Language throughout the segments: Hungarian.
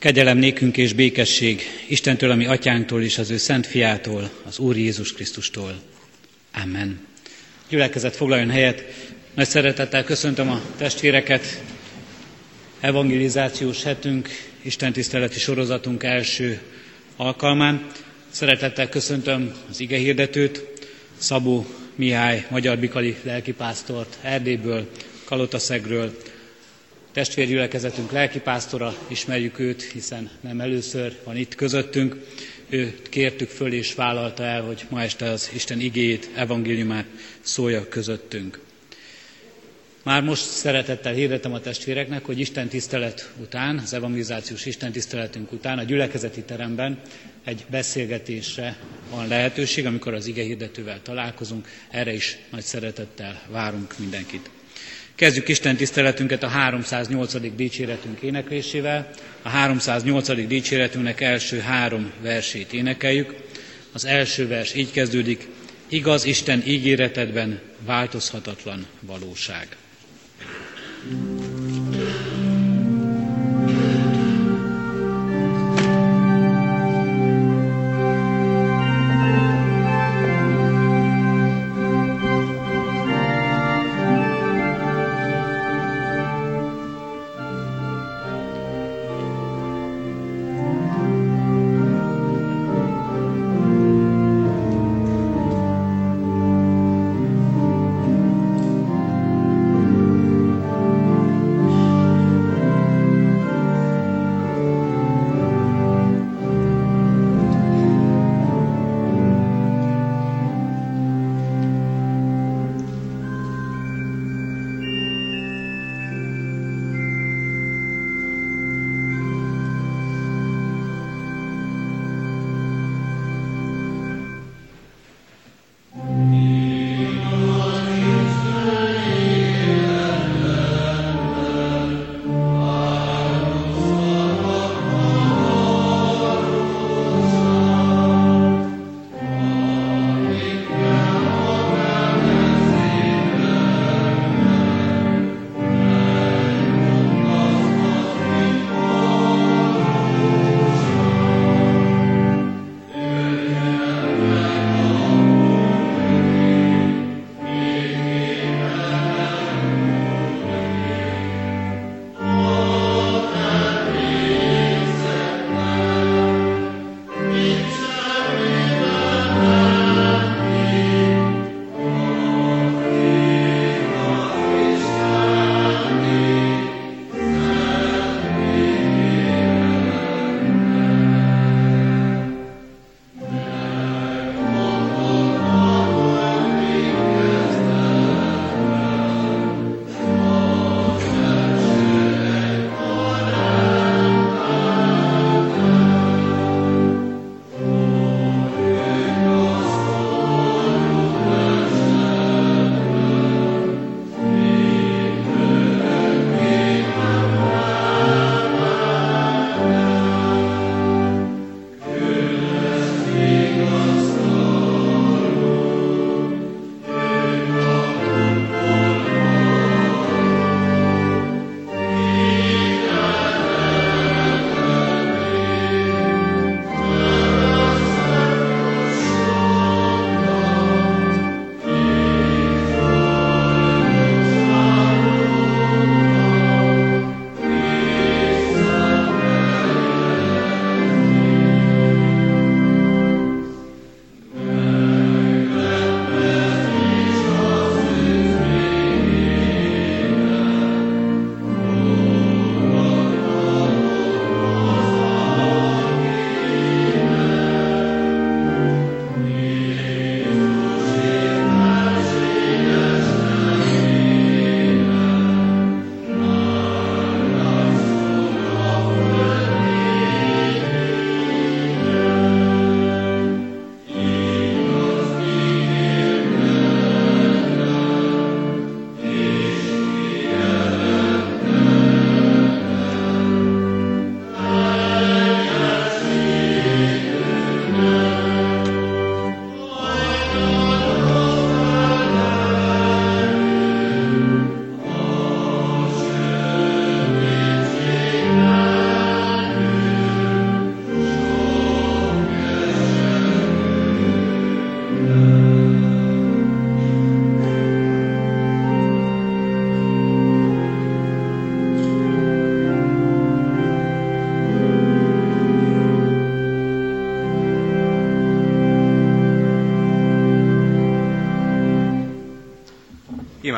Kegyelem nékünk és békesség Istentől, ami atyánktól és az ő szent fiától, az Úr Jézus Krisztustól. Amen. Gyülekezet foglaljon helyet. Nagy szeretettel köszöntöm a testvéreket. Evangelizációs hetünk, Isten tiszteleti sorozatunk első alkalmán. Szeretettel köszöntöm az ige hirdetőt, Szabó Mihály, Magyar Bikali lelkipásztort Erdélyből, Kalotaszegről, testvérgyülekezetünk lelkipásztora, ismerjük őt, hiszen nem először van itt közöttünk. Őt kértük föl és vállalta el, hogy ma este az Isten igéjét, evangéliumát szólja közöttünk. Már most szeretettel hirdetem a testvéreknek, hogy Isten tisztelet után, az evangelizációs Isten tiszteletünk után a gyülekezeti teremben egy beszélgetésre van lehetőség, amikor az ige hirdetővel találkozunk. Erre is nagy szeretettel várunk mindenkit. Kezdjük Isten tiszteletünket a 308. dicséretünk éneklésével. A 308. dicséretünknek első három versét énekeljük. Az első vers így kezdődik, igaz Isten ígéretedben változhatatlan valóság. thank you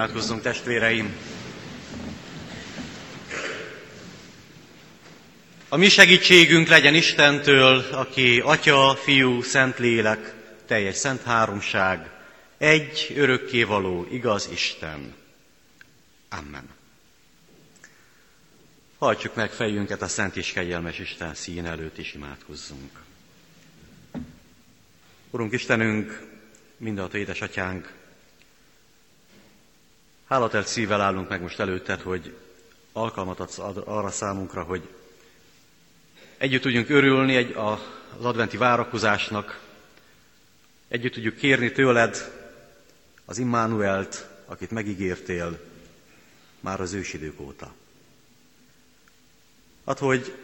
Imádkozzunk testvéreim! A mi segítségünk legyen Istentől, aki Atya, Fiú, Szentlélek, teljes szent háromság, egy örökkévaló, igaz Isten. Amen. Hajtsuk meg fejünket a Szent és Kegyelmes Isten szín előtt, és imádkozzunk. Urunk Istenünk, mindenható édesatyánk, hálatelt szívvel állunk meg most előtted, hogy alkalmat adsz arra számunkra, hogy együtt tudjunk örülni egy, az adventi várakozásnak, együtt tudjuk kérni tőled az Immanuelt, akit megígértél már az ősidők óta. Hát, hogy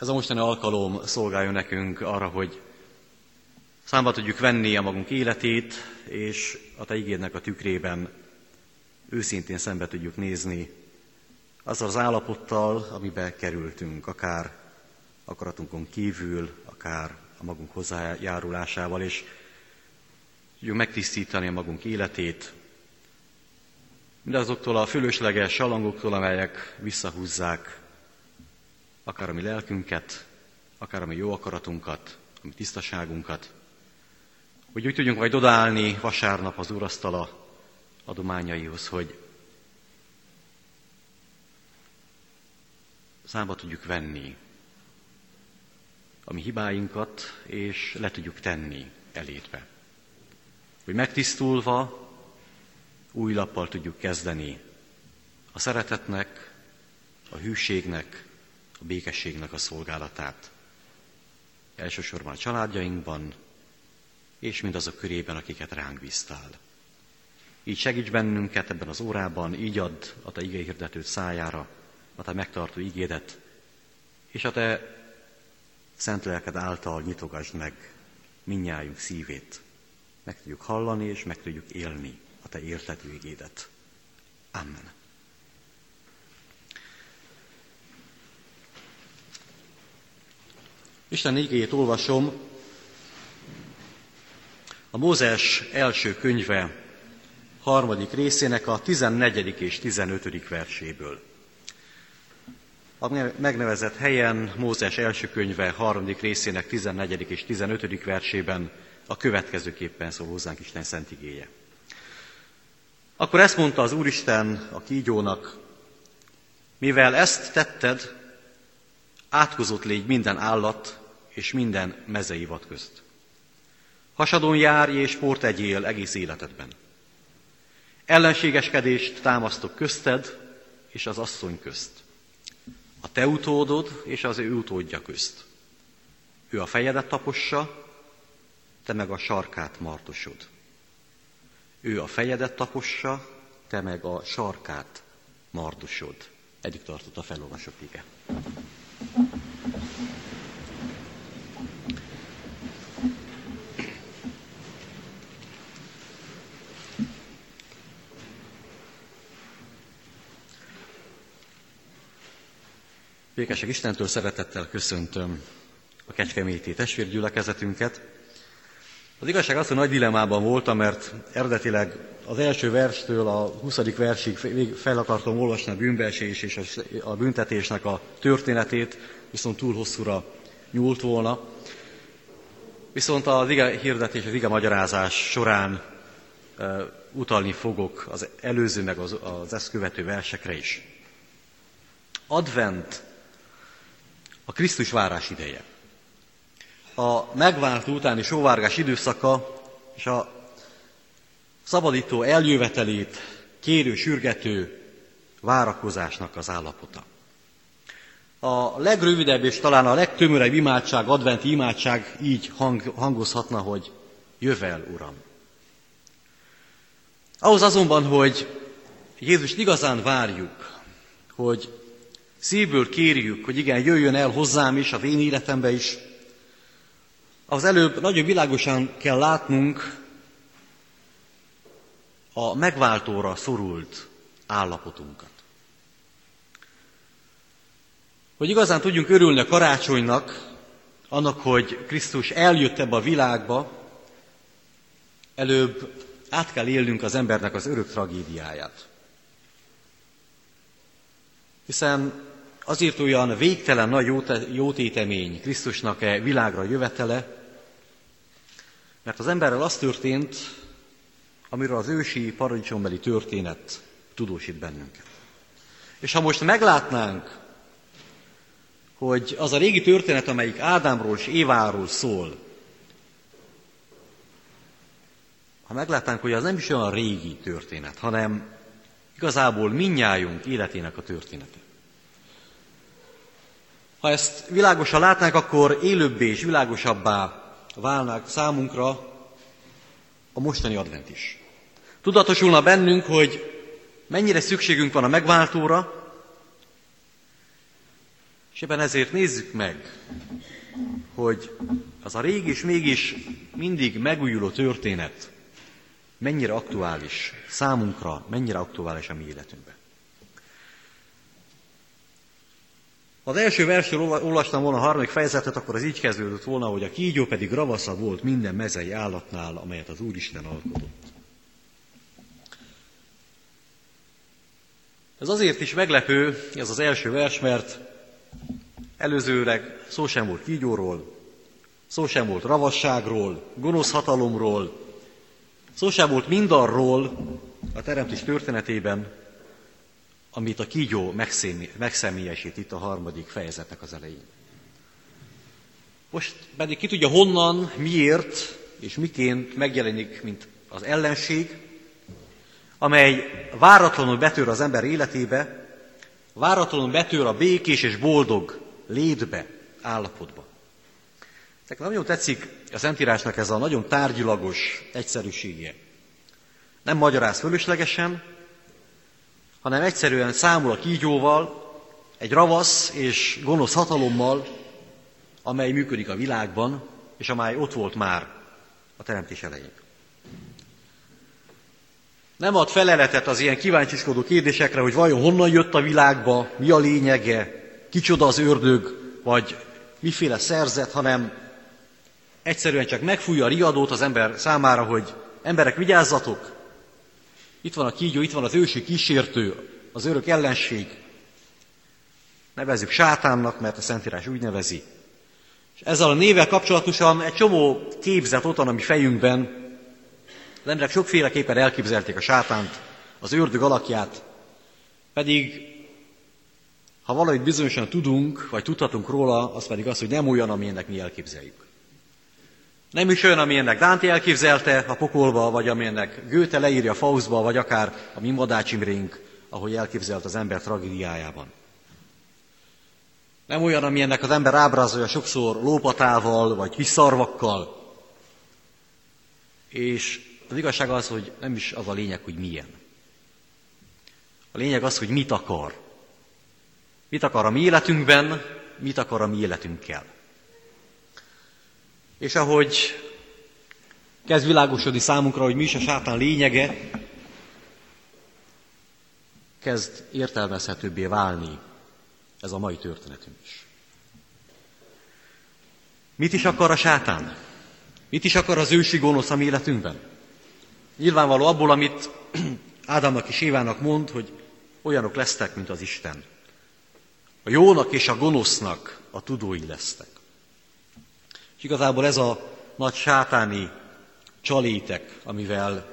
ez a mostani alkalom szolgáljon nekünk arra, hogy számba tudjuk venni a magunk életét, és a Te ígédnek a tükrében őszintén szembe tudjuk nézni azzal az állapottal, amiben kerültünk, akár akaratunkon kívül, akár a magunk hozzájárulásával, és tudjuk megtisztítani a magunk életét, mindazoktól a fölösleges salangoktól, amelyek visszahúzzák akár a mi lelkünket, akár a mi jó akaratunkat, a mi tisztaságunkat, hogy úgy tudjunk majd odaállni vasárnap az úrasztala adományaihoz, hogy számba tudjuk venni a mi hibáinkat, és le tudjuk tenni elétbe. Hogy megtisztulva új lappal tudjuk kezdeni a szeretetnek, a hűségnek, a békességnek a szolgálatát. Elsősorban a családjainkban, és mindazok körében, akiket ránk bíztál. Így segíts bennünket ebben az órában, így add a Te igéhirdetőt szájára, a Te megtartó igédet, és a Te szent lelked által nyitogasd meg minnyájunk szívét. Meg tudjuk hallani, és meg tudjuk élni a Te értető igédet. Amen. Isten igéjét olvasom a Mózes első könyve harmadik részének a 14. és 15. verséből. A megnevezett helyen Mózes első könyve harmadik részének 14. és 15. versében a következőképpen szól hozzánk Isten szent igéje. Akkor ezt mondta az Úristen a kígyónak, mivel ezt tetted, átkozott légy minden állat és minden mezei vad közt. Hasadon járj és port egyél egész életedben. Ellenségeskedést támasztok közted és az asszony közt. A te utódod és az ő utódja közt. Ő a fejedet tapossa, te meg a sarkát martosod. Ő a fejedet tapossa, te meg a sarkát mardosod. Eddig tartott a felolvasott ige. Békesség Istentől szeretettel köszöntöm a Kecskeméti testvérgyülekezetünket. Az igazság az, hogy nagy dilemában voltam, mert eredetileg az első verstől a 20. versig fel akartam olvasni a bűnbeesés és a büntetésnek a történetét, viszont túl hosszúra nyúlt volna. Viszont az ige hirdetés, az ige magyarázás során uh, utalni fogok az előző, meg az, az ezt követő versekre is. Advent a Krisztus várás ideje. A megváltó utáni sóvárgás időszaka és a szabadító eljövetelét kérő, sürgető várakozásnak az állapota. A legrövidebb és talán a legtömörebb imádság, adventi imádság így hang, hangozhatna, hogy jövel, Uram. Ahhoz azonban, hogy Jézust igazán várjuk, hogy szívből kérjük, hogy igen, jöjjön el hozzám is, a én életembe is, az előbb nagyon világosan kell látnunk a megváltóra szorult állapotunkat. Hogy igazán tudjunk örülni a karácsonynak, annak, hogy Krisztus eljött ebbe a világba, előbb át kell élnünk az embernek az örök tragédiáját. Hiszen azért olyan végtelen nagy jótétemény Krisztusnak-e világra jövetele, mert az emberrel az történt, amiről az ősi paradicsombeli történet tudósít bennünket. És ha most meglátnánk, hogy az a régi történet, amelyik Ádámról és Éváról szól, ha meglátnánk, hogy az nem is olyan régi történet, hanem igazából minnyájunk életének a története. Ha ezt világosan látnánk, akkor élőbbé és világosabbá válnak számunkra a mostani advent is. Tudatosulna bennünk, hogy mennyire szükségünk van a megváltóra, és ebben ezért nézzük meg, hogy az a régi és mégis mindig megújuló történet mennyire aktuális számunkra, mennyire aktuális a mi életünkben. Az első versről olvastam volna a harmadik fejezetet, akkor az így kezdődött volna, hogy a kígyó pedig ravasza volt minden mezei állatnál, amelyet az Úristen alkotott. Ez azért is meglepő, ez az első vers, mert előzőleg szó sem volt kígyóról, szó sem volt ravasságról, gonosz hatalomról, szó sem volt mindarról a teremtés történetében, amit a kígyó megszemélyesít itt a harmadik fejezetnek az elején. Most pedig ki tudja honnan, miért és miként megjelenik, mint az ellenség, amely váratlanul betör az ember életébe, váratlanul betör a békés és boldog létbe, állapotba. Nekem nagyon tetszik a Szentírásnak ez a nagyon tárgyilagos egyszerűsége. Nem magyaráz fölöslegesen, hanem egyszerűen számol a kígyóval, egy ravasz és gonosz hatalommal, amely működik a világban, és amely ott volt már a teremtés elején. Nem ad feleletet az ilyen kíváncsiskodó kérdésekre, hogy vajon honnan jött a világba, mi a lényege, kicsoda az ördög, vagy miféle szerzet, hanem egyszerűen csak megfújja a riadót az ember számára, hogy emberek vigyázzatok, itt van a kígyó, itt van az ősi kísértő, az örök ellenség. Nevezzük sátánnak, mert a Szentírás úgy nevezi. És ezzel a nével kapcsolatosan egy csomó képzet ott van a mi fejünkben. Az emberek sokféleképpen elképzelték a sátánt, az ördög alakját, pedig ha valamit bizonyosan tudunk, vagy tudhatunk róla, az pedig az, hogy nem olyan, amilyennek mi elképzeljük. Nem is olyan, amilyennek Dante elképzelte a pokolba, vagy amilyennek Goethe leírja Faustba, vagy akár a mi Madács Imrénk, ahogy elképzelt az ember tragédiájában. Nem olyan, amilyennek az ember ábrázolja sokszor lópatával, vagy visszarvakkal. És az igazság az, hogy nem is az a lényeg, hogy milyen. A lényeg az, hogy mit akar. Mit akar a mi életünkben, mit akar a mi életünkkel. És ahogy kezd világosodni számunkra, hogy mi is a sátán lényege, kezd értelmezhetőbbé válni ez a mai történetünk is. Mit is akar a sátán? Mit is akar az ősi gonosz a mi életünkben? Nyilvánvaló abból, amit Ádámnak és Évának mond, hogy olyanok lesztek, mint az Isten. A jónak és a gonosznak a tudói lesztek. És igazából ez a nagy sátáni csalétek, amivel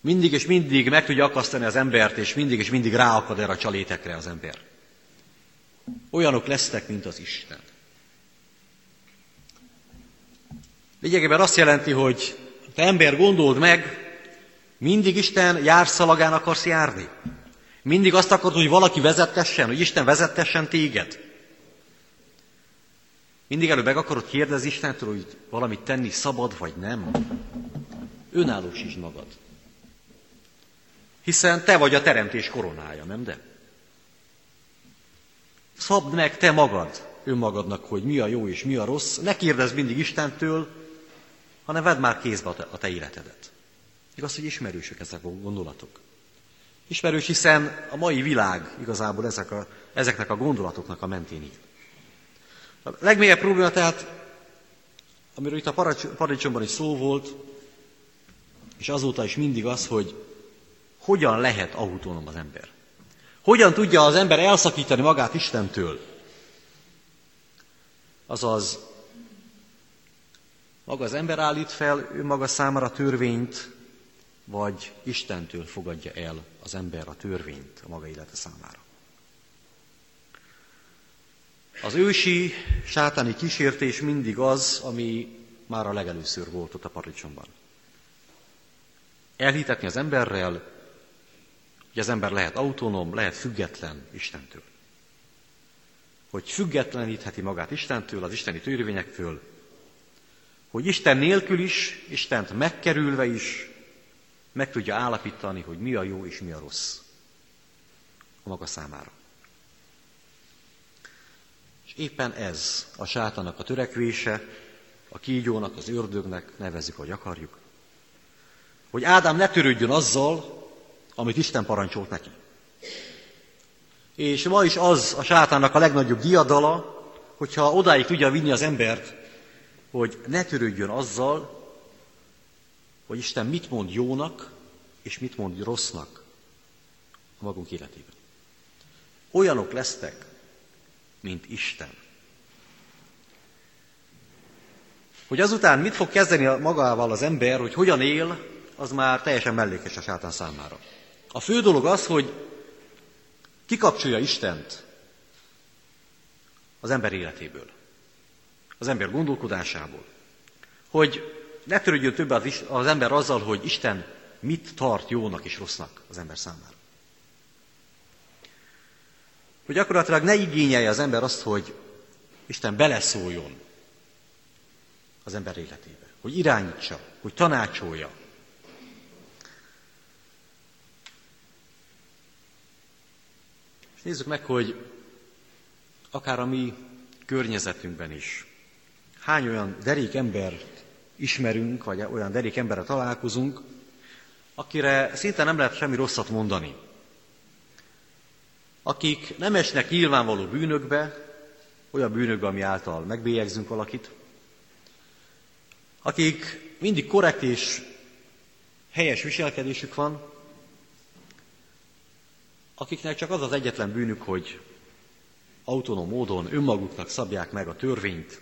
mindig és mindig meg tudja akasztani az embert, és mindig és mindig ráakad erre a csalétekre az ember. Olyanok lesznek, mint az Isten. Lényegében azt jelenti, hogy te ember gondold meg, mindig Isten járszalagán akarsz járni. Mindig azt akarod, hogy valaki vezettessen, hogy Isten vezettessen téged. Mindig előbb meg akarod kérdezni Istentől, hogy valamit tenni szabad vagy nem. Önállósítsd magad. Hiszen te vagy a teremtés koronája, nem de? Szabd meg te magad önmagadnak, hogy mi a jó és mi a rossz. Ne kérdezz mindig Istentől, hanem vedd már kézbe a te, a te életedet. Igaz, hogy ismerősök ezek a gondolatok. Ismerős, hiszen a mai világ igazából ezek a, ezeknek a gondolatoknak a mentén ír. A legmélyebb probléma tehát, amiről itt a paradicsomban is szó volt, és azóta is mindig az, hogy hogyan lehet autonóm az ember. Hogyan tudja az ember elszakítani magát Istentől? Azaz, maga az ember állít fel ő maga számára törvényt, vagy Istentől fogadja el az ember a törvényt a maga élete számára. Az ősi sátáni kísértés mindig az, ami már a legelőször volt ott a paradicsomban. Elhitetni az emberrel, hogy az ember lehet autonóm, lehet független Istentől. Hogy függetlenítheti magát Istentől, az isteni törvényektől, hogy Isten nélkül is, Istent megkerülve is meg tudja állapítani, hogy mi a jó és mi a rossz a maga számára. Éppen ez a sátának a törekvése, a kígyónak, az ördögnek, nevezzük, hogy akarjuk, hogy Ádám ne törődjön azzal, amit Isten parancsolt neki. És ma is az a sátának a legnagyobb diadala, hogyha odáig tudja vinni az embert, hogy ne törődjön azzal, hogy Isten mit mond jónak, és mit mond rossznak a magunk életében. Olyanok lesztek, mint Isten. Hogy azután mit fog kezdeni magával az ember, hogy hogyan él, az már teljesen mellékes a sátán számára. A fő dolog az, hogy kikapcsolja Istent az ember életéből, az ember gondolkodásából. Hogy ne törődjön többet az ember azzal, hogy Isten mit tart jónak és rossznak az ember számára. Hogy gyakorlatilag ne igényelje az ember azt, hogy Isten beleszóljon az ember életébe, hogy irányítsa, hogy tanácsolja. És nézzük meg, hogy akár a mi környezetünkben is hány olyan derék embert ismerünk, vagy olyan derék emberre találkozunk, akire szinte nem lehet semmi rosszat mondani. Akik nem esnek nyilvánvaló bűnökbe, olyan bűnökbe, ami által megbélyegzünk valakit, akik mindig korrekt és helyes viselkedésük van, akiknek csak az az egyetlen bűnük, hogy autonóm módon önmaguknak szabják meg a törvényt,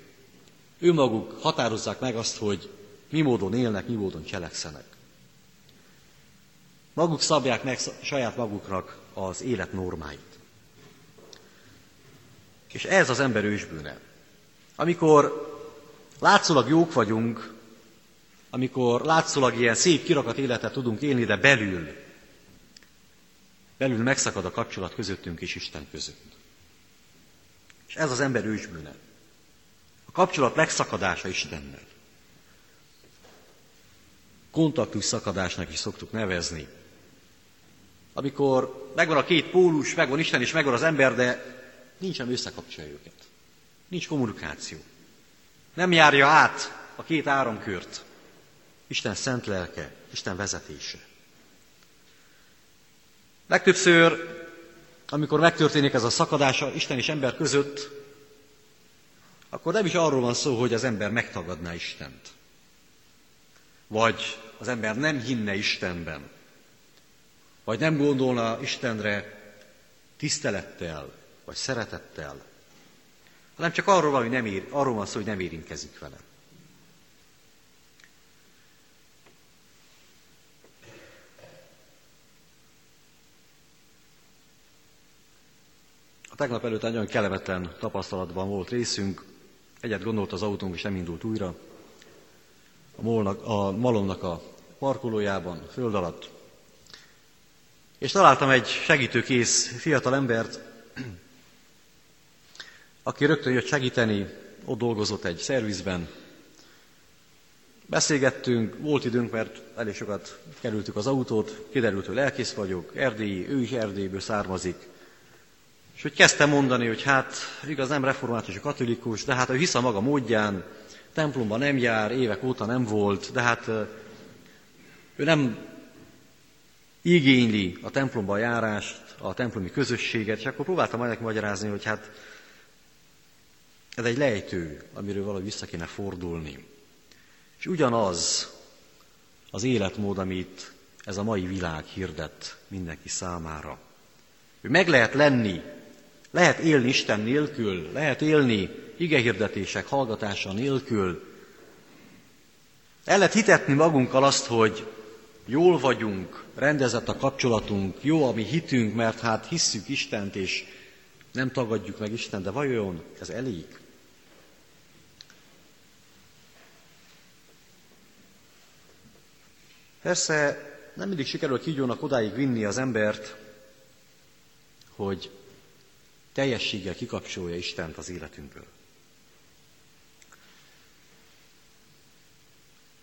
önmaguk határozzák meg azt, hogy mi módon élnek, mi módon cselekszenek. Maguk szabják meg saját maguknak az élet normáit. És ez az ember ősbűne. Amikor látszólag jók vagyunk, amikor látszólag ilyen szép kirakat életet tudunk élni, de belül, belül megszakad a kapcsolat közöttünk és Isten között. És ez az ember ősbűne. A kapcsolat megszakadása Istennel. Kontaktus szakadásnak is szoktuk nevezni. Amikor megvan a két pólus, megvan Isten és megvan az ember, de nincs, ami összekapcsolja őket. Nincs kommunikáció. Nem járja át a két áramkört. Isten szent lelke, Isten vezetése. Legtöbbször, amikor megtörténik ez a szakadása Isten és ember között, akkor nem is arról van szó, hogy az ember megtagadná Istent. Vagy az ember nem hinne Istenben, vagy nem gondolna Istenre tisztelettel, vagy szeretettel, hanem csak arról van, hogy nem ér, arról van szó, hogy nem érintkezik vele. A tegnap előtt egy kellemetlen tapasztalatban volt részünk, egyet gondolt az autónk, és nem indult újra. A, molnak, a malomnak a parkolójában, föld alatt. És találtam egy segítőkész fiatal embert, aki rögtön jött segíteni, ott dolgozott egy szervizben. Beszélgettünk, volt időnk, mert elég sokat kerültük az autót, kiderült, hogy lelkész vagyok, erdélyi, ő is Erdélyből származik. És hogy kezdtem mondani, hogy hát igaz nem református, katolikus, de hát ő hisz a maga módján, templomban nem jár, évek óta nem volt, de hát ő nem igényli a templomba járást, a templomi közösséget, és akkor próbáltam majd magyarázni, hogy hát ez egy lejtő, amiről valahogy vissza kéne fordulni. És ugyanaz az életmód, amit ez a mai világ hirdet mindenki számára. hogy meg lehet lenni, lehet élni Isten nélkül, lehet élni igehirdetések hallgatása nélkül. El lehet hitetni magunkkal azt, hogy jól vagyunk, rendezett a kapcsolatunk, jó a mi hitünk, mert hát hisszük Istent, és nem tagadjuk meg Isten, de vajon ez elég? Persze nem mindig sikerül kígyónak odáig vinni az embert, hogy teljességgel kikapcsolja Istent az életünkből.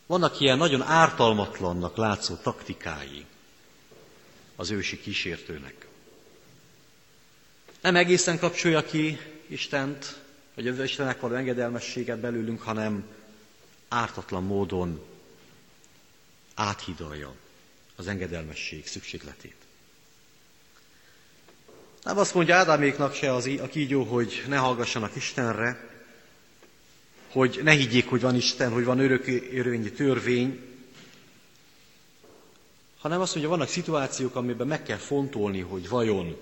Vannak ilyen nagyon ártalmatlannak látszó taktikái az ősi kísértőnek. Nem egészen kapcsolja ki Istent, vagy az Istennek való engedelmességet belőlünk, hanem ártatlan módon áthidalja az engedelmesség szükségletét. Nem azt mondja Ádáméknak se az, a kígyó, hogy ne hallgassanak Istenre, hogy ne higgyék, hogy van Isten, hogy van örök örvényi törvény, hanem azt mondja, vannak szituációk, amiben meg kell fontolni, hogy vajon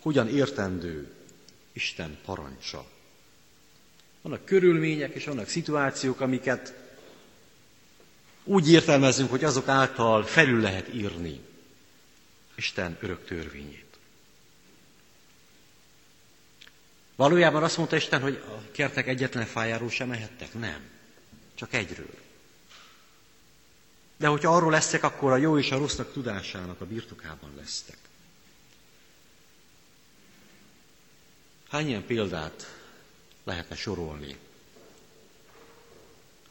hogyan értendő Isten parancsa. Vannak körülmények és vannak szituációk, amiket úgy értelmezünk, hogy azok által felül lehet írni Isten örök törvényét. Valójában azt mondta Isten, hogy a kertek egyetlen fájáról sem mehettek? Nem. Csak egyről. De hogyha arról leszek, akkor a jó és a rossznak tudásának a birtokában lesztek. Hány ilyen példát lehetne sorolni?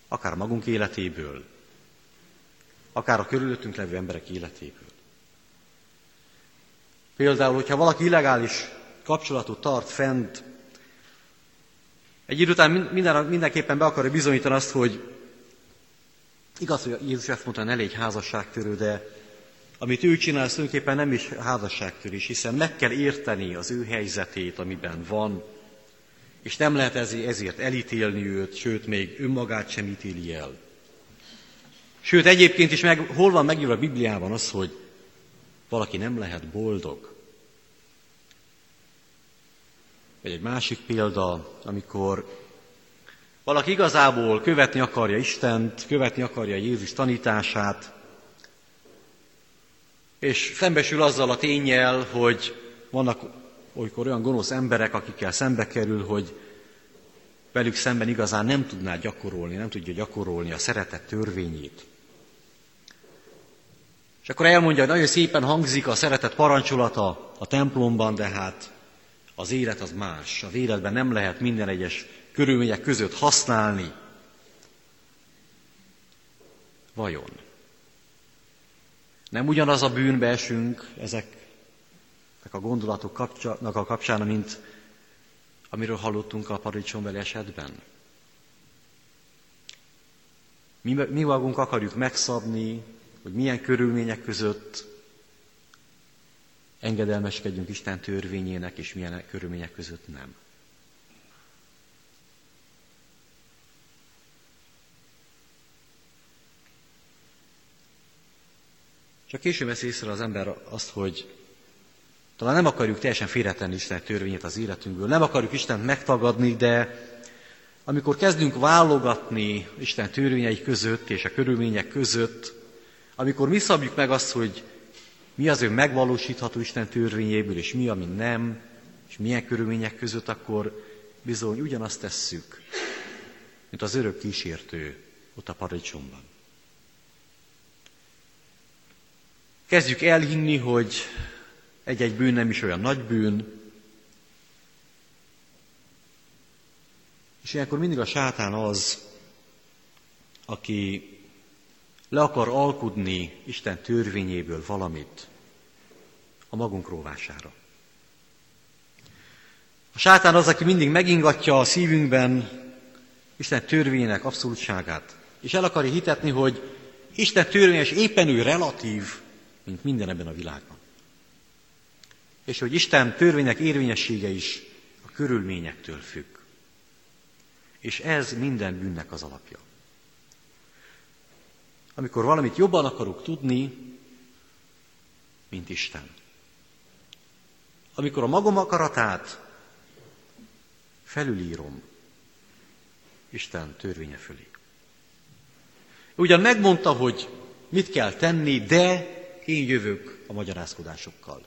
Akár magunk életéből, akár a körülöttünk levő emberek életéből. Például, hogyha valaki illegális kapcsolatot tart fent egy idő után minden, mindenképpen be akarja bizonyítani azt, hogy igaz, hogy Jézus ezt mondta, ne légy házasságtörő, de amit ő csinál, az tulajdonképpen nem is házasságtörés, hiszen meg kell érteni az ő helyzetét, amiben van, és nem lehet ezért, elítélni őt, sőt, még önmagát sem ítéli el. Sőt, egyébként is meg, hol van megírva a Bibliában az, hogy valaki nem lehet boldog, Vagy egy másik példa, amikor valaki igazából követni akarja Istent, követni akarja Jézus tanítását, és szembesül azzal a tényel, hogy vannak olykor olyan gonosz emberek, akikkel szembe kerül, hogy velük szemben igazán nem tudná gyakorolni, nem tudja gyakorolni a szeretet törvényét. És akkor elmondja, hogy nagyon szépen hangzik a szeretet parancsolata a templomban, de hát az élet az más. A életben nem lehet minden egyes körülmények között használni. Vajon? Nem ugyanaz a bűnbe esünk ezeknek a gondolatok kapcsának a kapcsán, mint amiről hallottunk a paradicsombeli esetben? Mi, mi magunk akarjuk megszabni, hogy milyen körülmények között engedelmeskedjünk Isten törvényének, és milyen körülmények között nem. Csak később vesz észre az ember azt, hogy talán nem akarjuk teljesen félretenni Isten törvényét az életünkből, nem akarjuk Istent megtagadni, de amikor kezdünk válogatni Isten törvényei között és a körülmények között, amikor mi szabjuk meg azt, hogy mi az, ő megvalósítható Isten törvényéből, és mi, ami nem, és milyen körülmények között, akkor bizony ugyanazt tesszük, mint az örök kísértő ott a paradicsomban. Kezdjük elhinni, hogy egy-egy bűn nem is olyan nagy bűn, és ilyenkor mindig a sátán az, aki le akar alkudni Isten törvényéből valamit a magunk róvására. A sátán az, aki mindig megingatja a szívünkben Isten törvényének abszolútságát, és el akarja hitetni, hogy Isten törvényes éppen ő relatív, mint minden ebben a világban. És hogy Isten törvények érvényessége is a körülményektől függ. És ez minden bűnnek az alapja. Amikor valamit jobban akarok tudni, mint Isten. amikor a magam akaratát felülírom Isten törvénye fölé. Ugyan megmondta, hogy mit kell tenni, de én jövök a magyarázkodásokkal.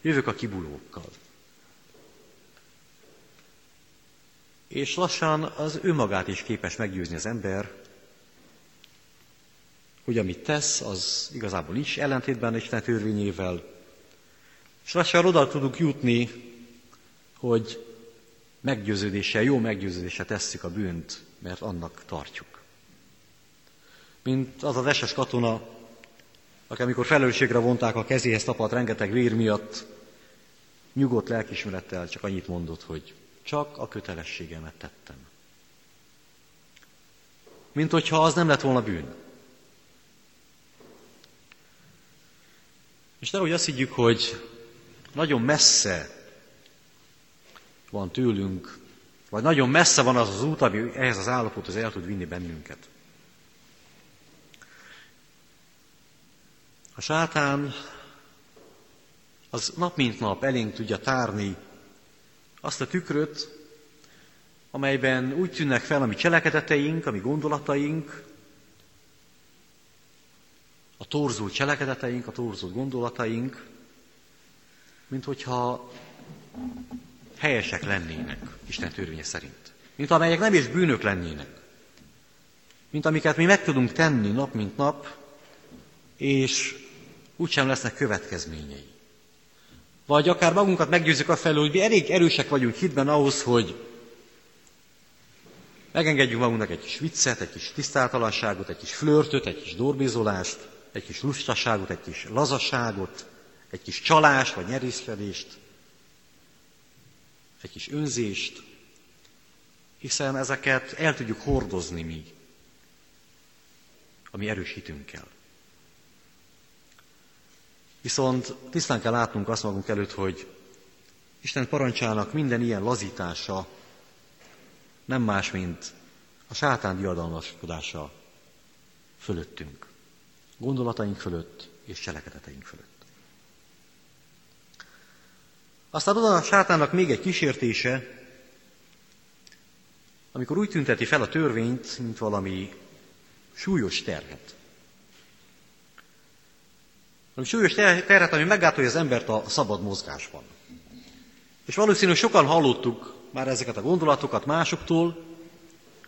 Jövök a kibulókkal. És lassan az önmagát is képes meggyőzni az ember, hogy amit tesz, az igazából nincs ellentétben Isten törvényével, és lassan oda tudunk jutni, hogy meggyőződéssel, jó meggyőződéssel tesszük a bűnt, mert annak tartjuk. Mint az az eses katona, aki amikor felelősségre vonták a kezéhez tapadt rengeteg vér miatt, nyugodt lelkismerettel csak annyit mondott, hogy csak a kötelességemet tettem. Mint hogyha az nem lett volna bűn. És nehogy azt higgyük, hogy nagyon messze van tőlünk, vagy nagyon messze van az az út, ami ehhez az állapothoz el tud vinni bennünket. A sátán az nap mint nap elénk tudja tárni azt a tükröt, amelyben úgy tűnnek fel a mi cselekedeteink, a mi gondolataink, a torzult cselekedeteink, a torzult gondolataink, mint hogyha helyesek lennének Isten törvénye szerint. Mint amelyek nem is bűnök lennének. Mint amiket mi meg tudunk tenni nap mint nap, és úgysem lesznek következményei. Vagy akár magunkat meggyőzzük a felől, hogy mi elég erősek vagyunk hitben ahhoz, hogy megengedjük magunknak egy kis viccet, egy kis tisztátalanságot, egy kis flörtöt, egy kis dorbizolást, egy kis lustaságot, egy kis lazaságot, egy kis csalást vagy nyerészkedést, egy kis önzést, hiszen ezeket el tudjuk hordozni mi, ami erősítünk kell. Viszont tisztán kell látnunk azt magunk előtt, hogy Isten parancsának minden ilyen lazítása nem más, mint a sátán diadalmaskodása fölöttünk, gondolataink fölött és cselekedeteink fölött. Aztán oda a sátának még egy kísértése, amikor úgy tünteti fel a törvényt, mint valami súlyos terhet. Valami súlyos terhet, ami meggátolja az embert a szabad mozgásban. És valószínűleg sokan hallottuk már ezeket a gondolatokat másoktól,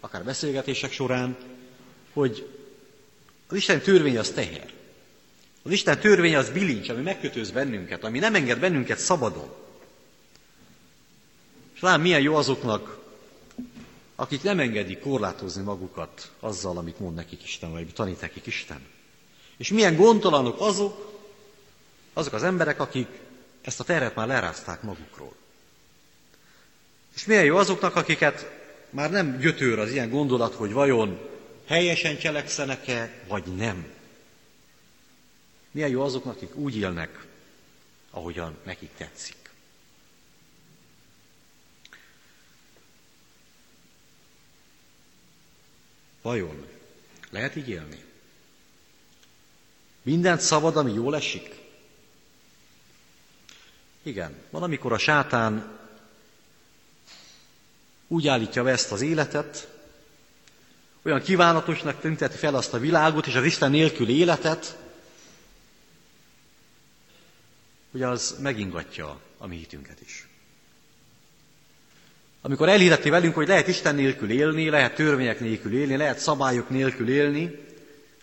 akár beszélgetések során, hogy az Isten törvény az teher. Az Isten törvény az bilincs, ami megkötöz bennünket, ami nem enged bennünket szabadon. És lám milyen jó azoknak, akik nem engedik korlátozni magukat azzal, amit mond nekik Isten, vagy tanít nekik Isten. És milyen gondtalanok azok, azok az emberek, akik ezt a terhet már lerázták magukról. És milyen jó azoknak, akiket már nem gyötör az ilyen gondolat, hogy vajon helyesen cselekszenek-e, vagy nem. Milyen jó azoknak, akik úgy élnek, ahogyan nekik tetszik. Vajon lehet így élni? Mindent szabad, ami jól esik? Igen, van, amikor a sátán úgy állítja be ezt az életet, olyan kívánatosnak tünteti fel azt a világot és az Isten nélkül életet, hogy az megingatja a mi hitünket is. Amikor elhirdeti velünk, hogy lehet Isten nélkül élni, lehet törvények nélkül élni, lehet szabályok nélkül élni,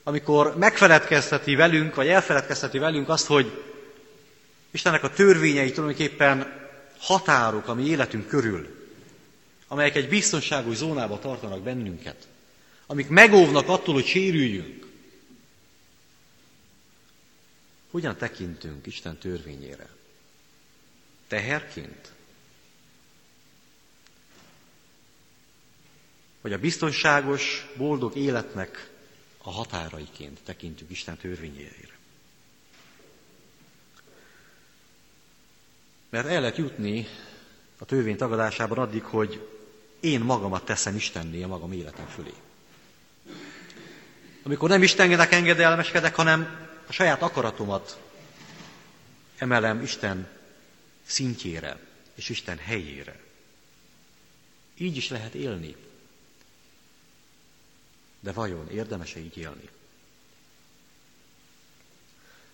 amikor megfeledkezteti velünk, vagy elfeledkezteti velünk azt, hogy Istennek a törvényei tulajdonképpen határok a mi életünk körül, amelyek egy biztonságos zónába tartanak bennünket, amik megóvnak attól, hogy sérüljünk. Hogyan tekintünk Isten törvényére? Teherként? Vagy a biztonságos, boldog életnek a határaiként tekintünk Isten törvényére? Mert el lehet jutni a törvény tagadásában addig, hogy én magamat teszem Istenné a magam életem fölé. Amikor nem Istennek engedelmeskedek, hanem a saját akaratomat emelem Isten szintjére és Isten helyére. Így is lehet élni. De vajon érdemes-e így élni?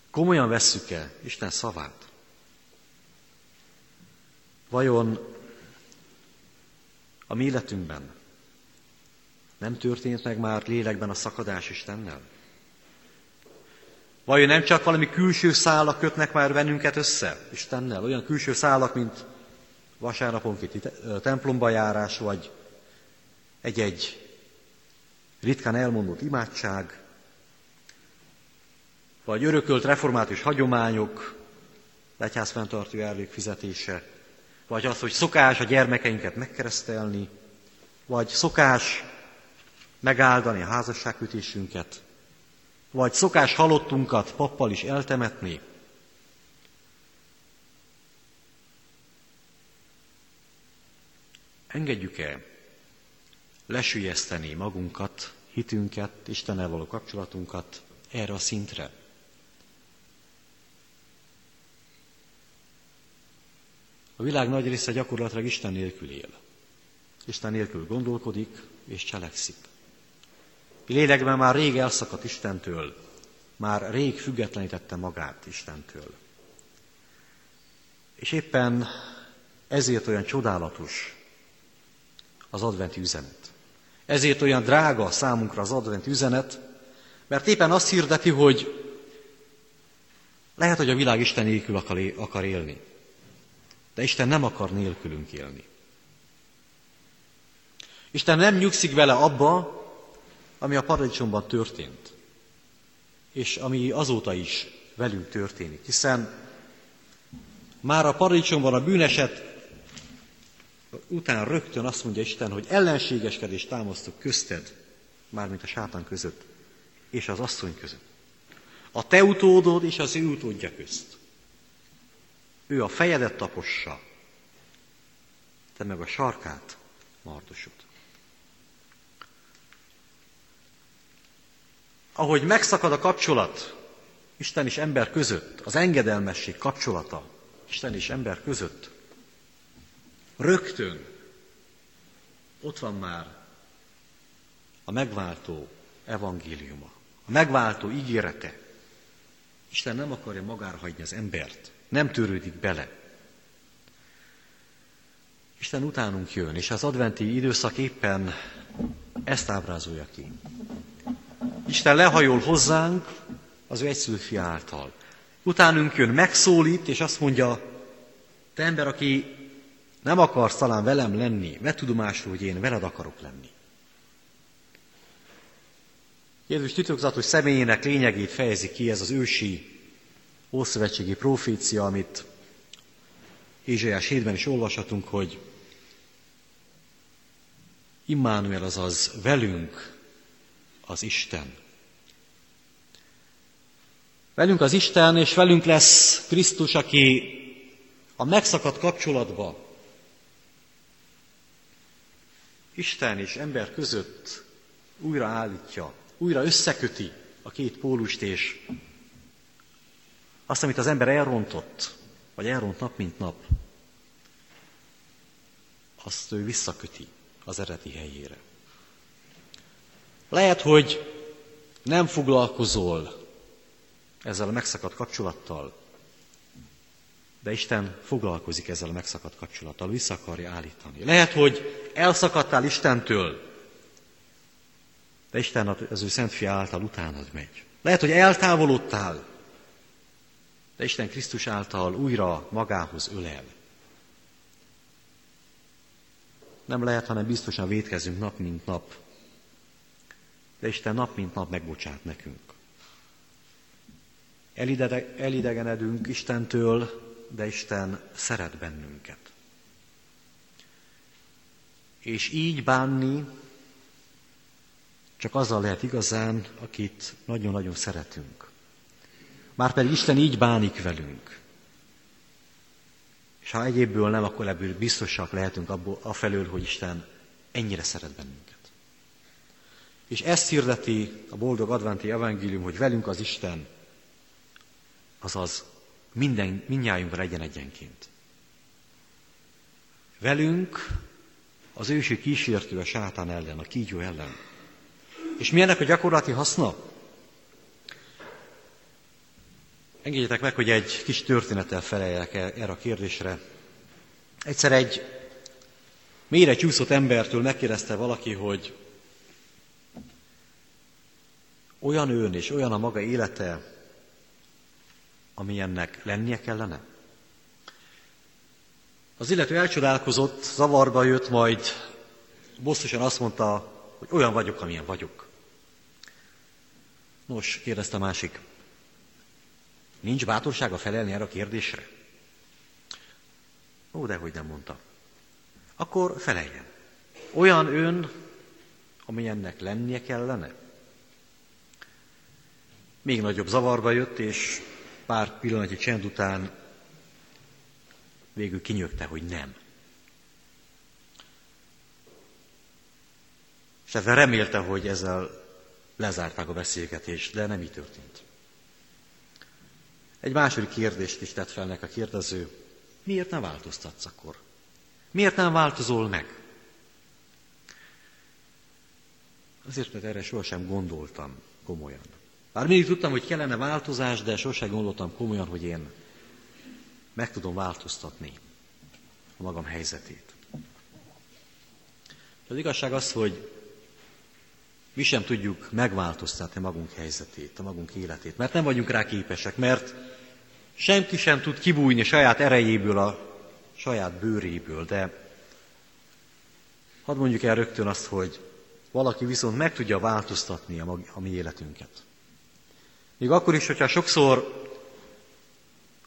Komolyan vesszük-e Isten szavát? Vajon a mi életünkben nem történt meg már lélekben a szakadás Istennel? Vajon nem csak valami külső szálak kötnek már bennünket össze Istennel? Olyan külső szálak, mint vasárnaponkéti templomba járás, vagy egy-egy ritkán elmondott imádság, vagy örökölt református hagyományok, legyházfenntartó elvég fizetése, vagy az, hogy szokás a gyermekeinket megkeresztelni, vagy szokás megáldani a házasságkötésünket, vagy szokás halottunkat pappal is eltemetni. Engedjük-e lesülyezteni magunkat, hitünket, Istennel való kapcsolatunkat erre a szintre? A világ nagy része gyakorlatilag Isten nélkül él. Isten nélkül gondolkodik és cselekszik. Lélekben már rég elszakadt Istentől, már rég függetlenítette magát Istentől. És éppen ezért olyan csodálatos az adventi üzenet. Ezért olyan drága számunkra az adventi üzenet, mert éppen azt hirdeti, hogy lehet, hogy a világ Isten nélkül akar élni, de Isten nem akar nélkülünk élni. Isten nem nyugszik vele abba, ami a paradicsomban történt, és ami azóta is velünk történik, hiszen már a paradicsomban a bűneset után rögtön azt mondja Isten, hogy ellenségeskedést támasztok közted, mármint a sátán között, és az asszony között. A te utódod és az ő utódja közt. Ő a fejedet tapossa, te meg a sarkát mardosod. Ahogy megszakad a kapcsolat Isten és ember között, az engedelmesség kapcsolata Isten és ember között, rögtön ott van már a megváltó evangéliuma, a megváltó ígérete. Isten nem akarja magára hagyni az embert, nem törődik bele. Isten utánunk jön, és az adventi időszak éppen ezt ábrázolja ki. Isten lehajol hozzánk az ő egyszülő fia által. Utánunk jön, megszólít, és azt mondja, te ember, aki nem akarsz talán velem lenni, vedd tudomásul, hogy én veled akarok lenni. Jézus titokzatos személyének lényegét fejezi ki ez az ősi ószövetségi profécia, amit Ézsaiás 7-ben is olvashatunk, hogy Immanuel, azaz velünk az Isten. Velünk az Isten, és velünk lesz Krisztus, aki a megszakadt kapcsolatba Isten és ember között újra állítja, újra összeköti a két pólust, és azt, amit az ember elrontott, vagy elront nap mint nap, azt ő visszaköti az eredeti helyére. Lehet, hogy nem foglalkozol ezzel a megszakadt kapcsolattal, de Isten foglalkozik ezzel a megszakadt kapcsolattal, vissza akarja állítani. Lehet, hogy elszakadtál Istentől, de Isten az ő szent fia által utánad megy. Lehet, hogy eltávolodtál, de Isten Krisztus által újra magához ölel. Nem lehet, hanem biztosan védkezünk nap mint nap de Isten nap mint nap megbocsát nekünk. elidegenedünk Istentől, de Isten szeret bennünket. És így bánni csak azzal lehet igazán, akit nagyon-nagyon szeretünk. Márpedig Isten így bánik velünk. És ha egyébből nem, akkor ebből biztosak lehetünk abból, afelől, hogy Isten ennyire szeret bennünket. És ezt hirdeti a boldog adventi evangélium, hogy velünk az Isten, azaz minden, mindnyájunkra legyen egyenként. velünk az ősi kísértő a sátán ellen, a kígyó ellen. És mi ennek a gyakorlati haszna? Engedjétek meg, hogy egy kis történettel feleljek erre a kérdésre. Egyszer egy mélyre csúszott embertől megkérdezte valaki, hogy olyan ön és olyan a maga élete, amilyennek lennie kellene? Az illető elcsodálkozott, zavarba jött, majd bosszusan azt mondta, hogy olyan vagyok, amilyen vagyok. Nos, kérdezte a másik, nincs bátorsága felelni erre a kérdésre? Ó, dehogy nem mondta. Akkor feleljen. Olyan ön, amilyennek lennie kellene? Még nagyobb zavarba jött, és pár pillanatnyi csend után végül kinyögte, hogy nem. És ezzel remélte, hogy ezzel lezárták a beszélgetést, de nem így történt. Egy második kérdést is tett fel nek a kérdező. Miért nem változtatsz akkor? Miért nem változol meg? Azért, mert erre sohasem gondoltam komolyan. Bár mindig tudtam, hogy kellene változás, de sosem gondoltam komolyan, hogy én meg tudom változtatni a magam helyzetét. Az igazság az, hogy mi sem tudjuk megváltoztatni magunk helyzetét, a magunk életét, mert nem vagyunk rá képesek, mert senki sem tud kibújni saját erejéből, a saját bőréből, de hadd mondjuk el rögtön azt, hogy valaki viszont meg tudja változtatni a, a mi életünket. Még akkor is, hogyha sokszor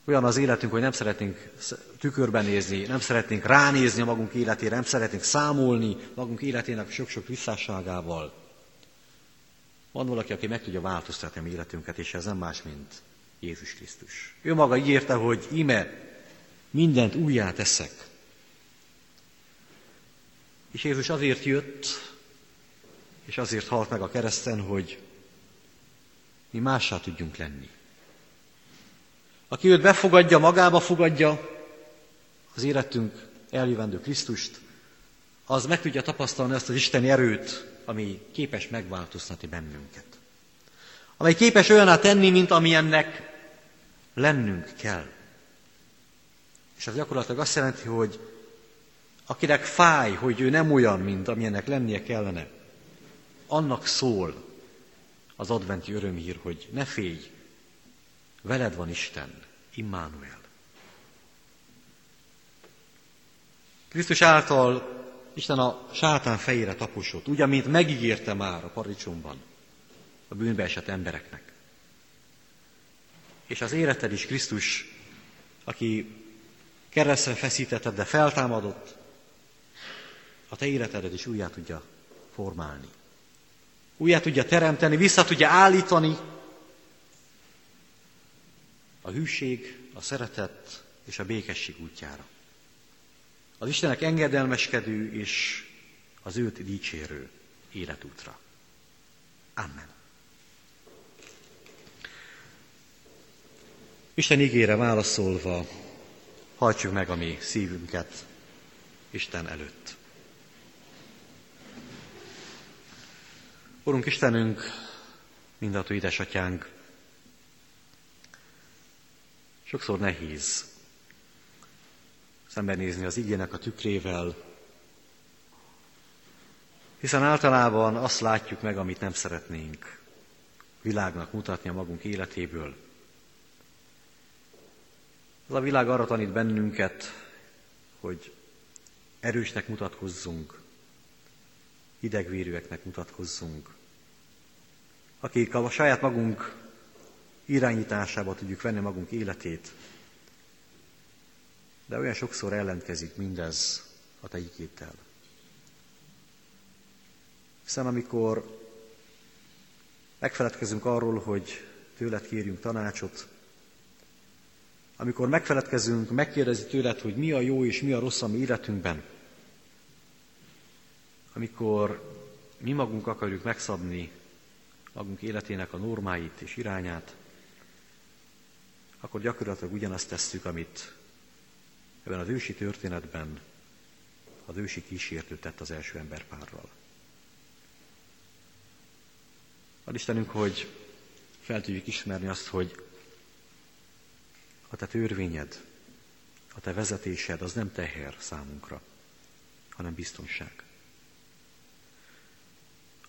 olyan az életünk, hogy nem szeretnénk tükörben nézni, nem szeretnénk ránézni a magunk életére, nem szeretnénk számolni magunk életének sok-sok visszásságával. Van valaki, aki meg tudja változtatni a mi életünket, és ez nem más, mint Jézus Krisztus. Ő maga ígérte, hogy ime mindent újjá teszek. És Jézus azért jött, és azért halt meg a kereszten, hogy mi mássá tudjunk lenni. Aki őt befogadja, magába fogadja, az életünk eljövendő Krisztust, az meg tudja tapasztalni azt az Isteni erőt, ami képes megváltoztatni bennünket. Amely képes olyaná tenni, mint amilyennek lennünk kell. És ez gyakorlatilag azt jelenti, hogy akinek fáj, hogy ő nem olyan, mint amilyennek lennie kellene, annak szól az adventi örömhír, hogy ne félj, veled van Isten, Immanuel. Krisztus által Isten a sátán fejére taposott, úgy, amint megígérte már a paradicsomban a bűnbe esett embereknek. És az életed is Krisztus, aki keresztre feszítetted, de feltámadott, a te életedet is újjá tudja formálni. Újjá tudja teremteni, vissza tudja állítani a hűség, a szeretet és a békesség útjára. Az Istenek engedelmeskedő és az őt dicsérő életútra. Amen. Isten ígére válaszolva, hajtsuk meg a mi szívünket Isten előtt. Urunk Istenünk, mindató édesatyánk, sokszor nehéz szembenézni az igének a tükrével, hiszen általában azt látjuk meg, amit nem szeretnénk világnak mutatni a magunk életéből. Ez a világ arra tanít bennünket, hogy erősnek mutatkozzunk, idegvérűeknek mutatkozzunk, akik a saját magunk irányításába tudjuk venni magunk életét, de olyan sokszor ellentkezik mindez a te igéddel. Hiszen amikor megfeledkezünk arról, hogy tőled kérjünk tanácsot, amikor megfeledkezünk, megkérdezi tőled, hogy mi a jó és mi a rossz a mi életünkben, amikor mi magunk akarjuk megszabni magunk életének a normáit és irányát, akkor gyakorlatilag ugyanazt tesszük, amit ebben az ősi történetben az ősi kísértőt tett az első emberpárral. Ad Istenünk, hogy fel tudjuk ismerni azt, hogy a te törvényed, a te vezetésed az nem teher számunkra, hanem biztonság.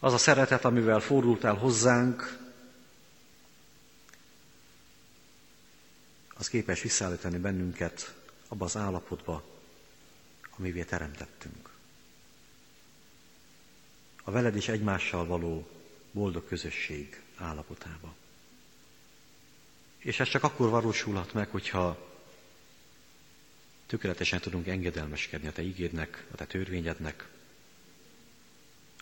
Az a szeretet, amivel fordultál hozzánk, az képes visszaállítani bennünket abba az állapotba, amivé teremtettünk. A veled és egymással való boldog közösség állapotába. És ez csak akkor valósulhat meg, hogyha tökéletesen tudunk engedelmeskedni a Te ígédnek, a Te törvényednek.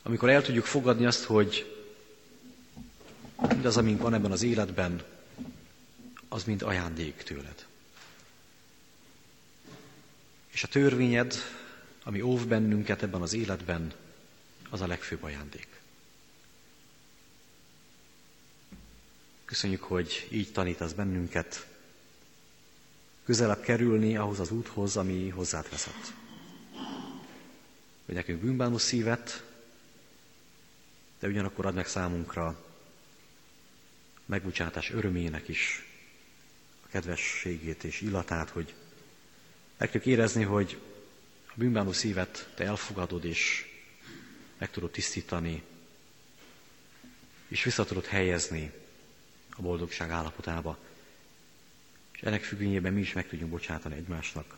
Amikor el tudjuk fogadni azt, hogy mindaz, amink van ebben az életben, az mind ajándék tőled. És a törvényed, ami óv bennünket ebben az életben, az a legfőbb ajándék. Köszönjük, hogy így tanítasz bennünket, közelebb kerülni ahhoz az úthoz, ami hozzád vezet. Hogy nekünk bűnbánó szívet, de ugyanakkor ad meg számunkra megbocsátás örömének is a kedvességét és illatát, hogy meg tudjuk érezni, hogy a bűnbánó szívet te elfogadod és meg tudod tisztítani, és vissza tudod helyezni a boldogság állapotába. És ennek függvényében mi is meg tudjunk bocsátani egymásnak.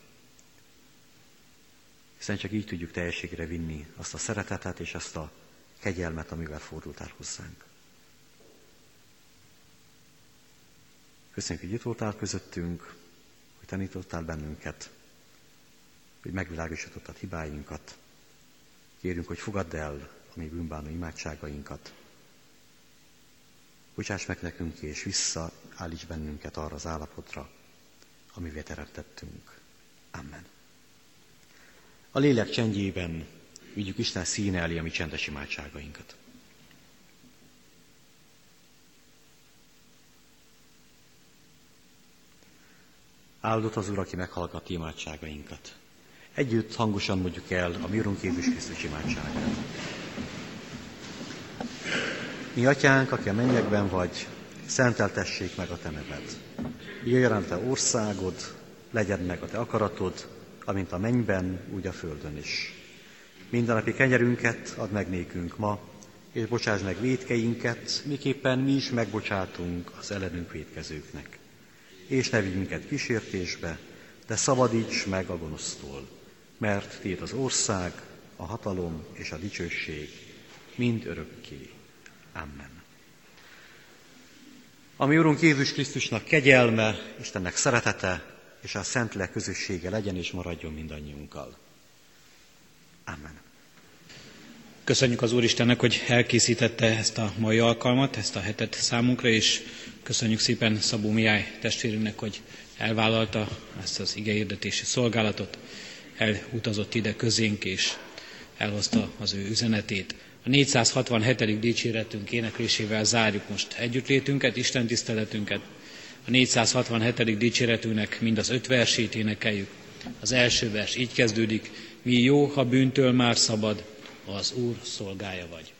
Hiszen csak így tudjuk teljességre vinni azt a szeretetet és azt a kegyelmet, amivel fordultál hozzánk. Köszönjük, hogy itt voltál közöttünk, hogy tanítottál bennünket, hogy megvilágosítottad hibáinkat. Kérünk, hogy fogadd el a mi bűnbánó imádságainkat. Bocsáss meg nekünk, és visszaállíts bennünket arra az állapotra, amivel teremtettünk. Amen. A lélek csendjében vigyük Isten színe elé a mi csendes imádságainkat. Áldott az Úr, aki meghallgat imádságainkat. Együtt hangosan mondjuk el a mi Urunk Jézus Krisztus imádságát. Mi atyánk, aki a mennyekben vagy, szenteltessék meg a te neved. Jöjjön a te országod, legyen meg a te akaratod, amint a mennyben, úgy a földön is. Mindennapi kenyerünket add meg nékünk ma, és bocsáss meg védkeinket, miképpen mi is megbocsátunk az ellenünk védkezőknek. És ne vigy minket kísértésbe, de szabadíts meg a gonosztól, mert Tiéd az ország, a hatalom és a dicsőség mind örökké. Amen. Ami Urunk Jézus Krisztusnak kegyelme, Istennek szeretete és a Szentlélek közössége legyen és maradjon mindannyiunkkal. Amen. Köszönjük az Úristennek, hogy elkészítette ezt a mai alkalmat, ezt a hetet számunkra, és köszönjük szépen Szabó Mihály testvérünknek, hogy elvállalta ezt az igehirdetési szolgálatot, elutazott ide közénk, és elhozta az ő üzenetét. A 467. dicséretünk éneklésével zárjuk most együttlétünket, Isten tiszteletünket. A 467. dicséretünknek mind az öt versét énekeljük. Az első vers így kezdődik, mi jó, ha bűntől már szabad, az Úr szolgája vagy.